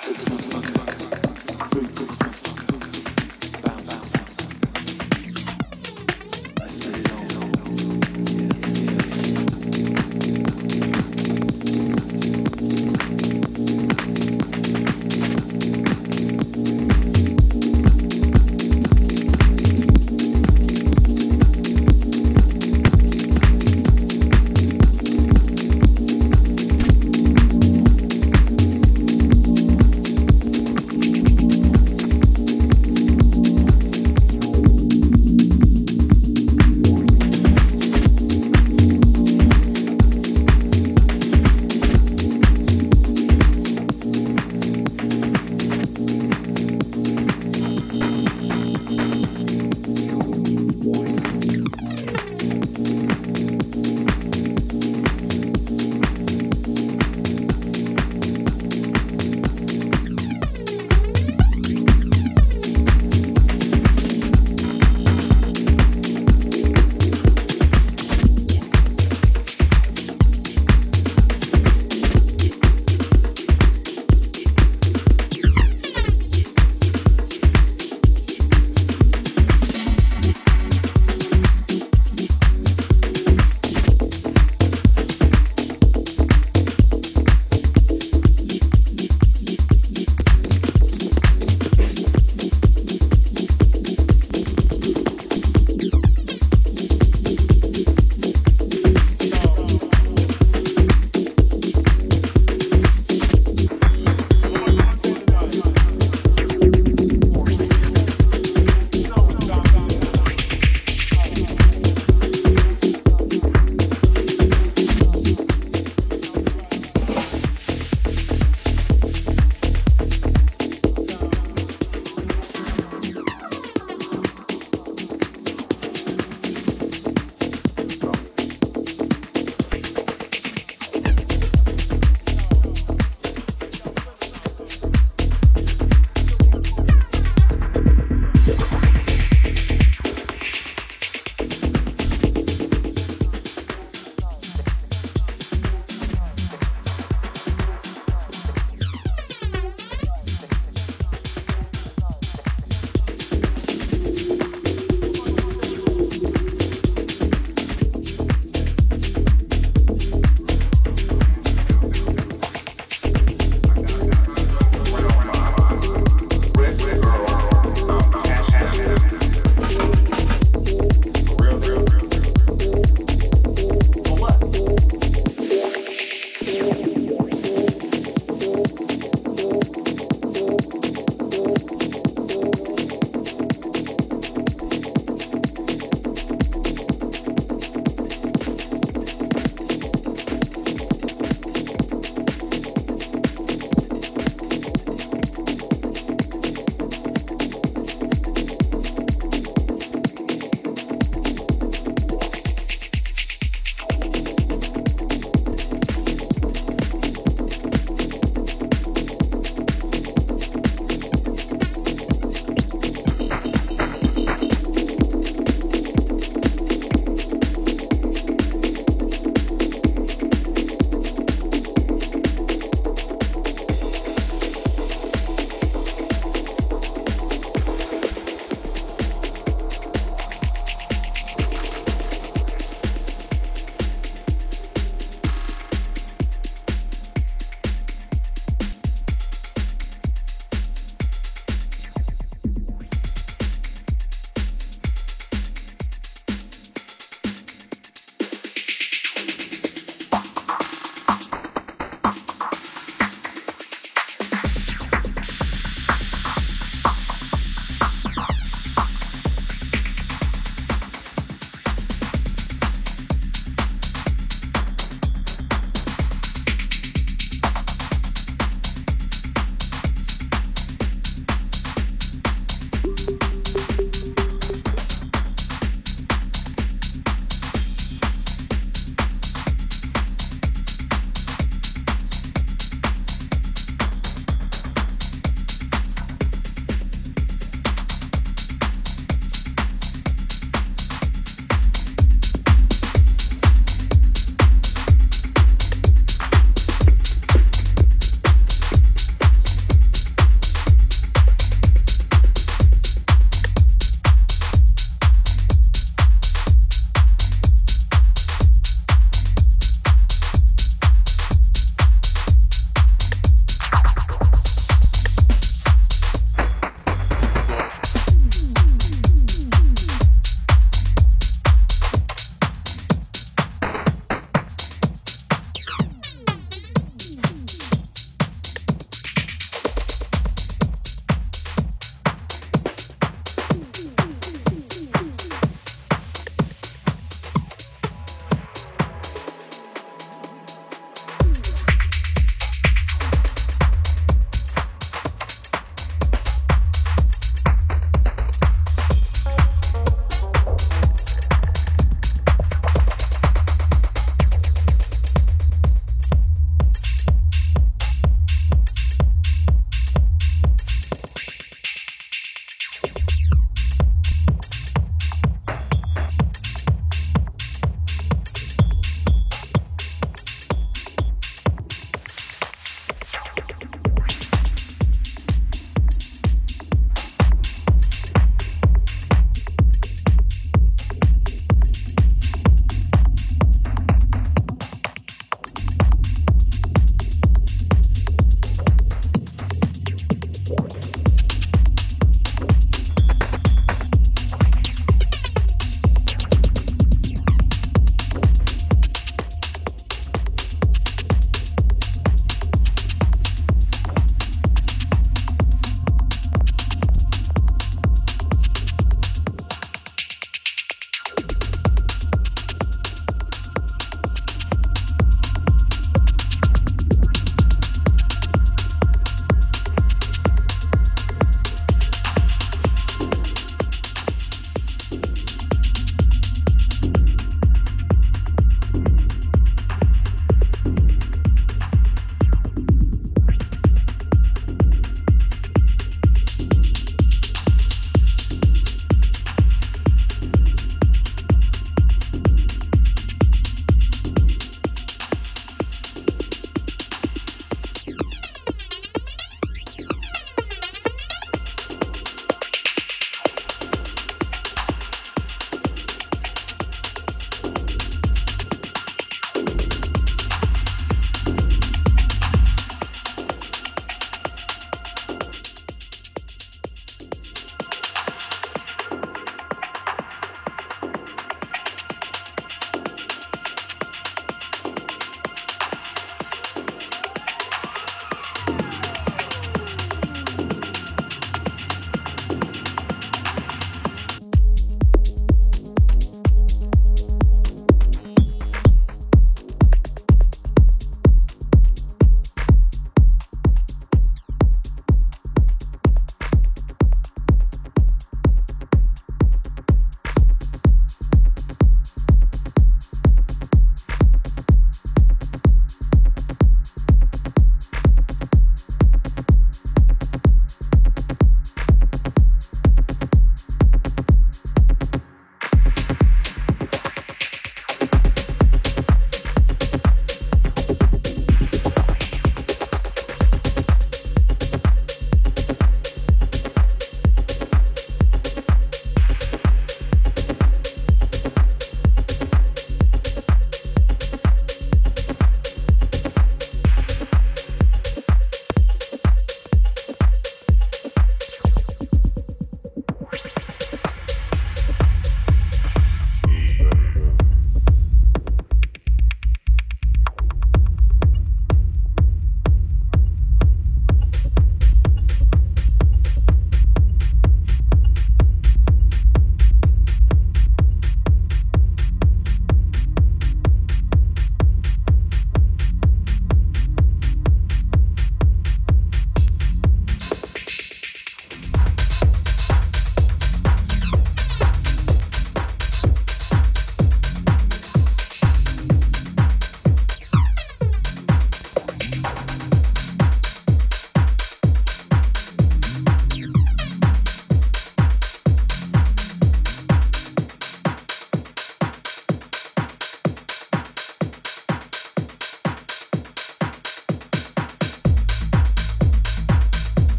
Motherfucker.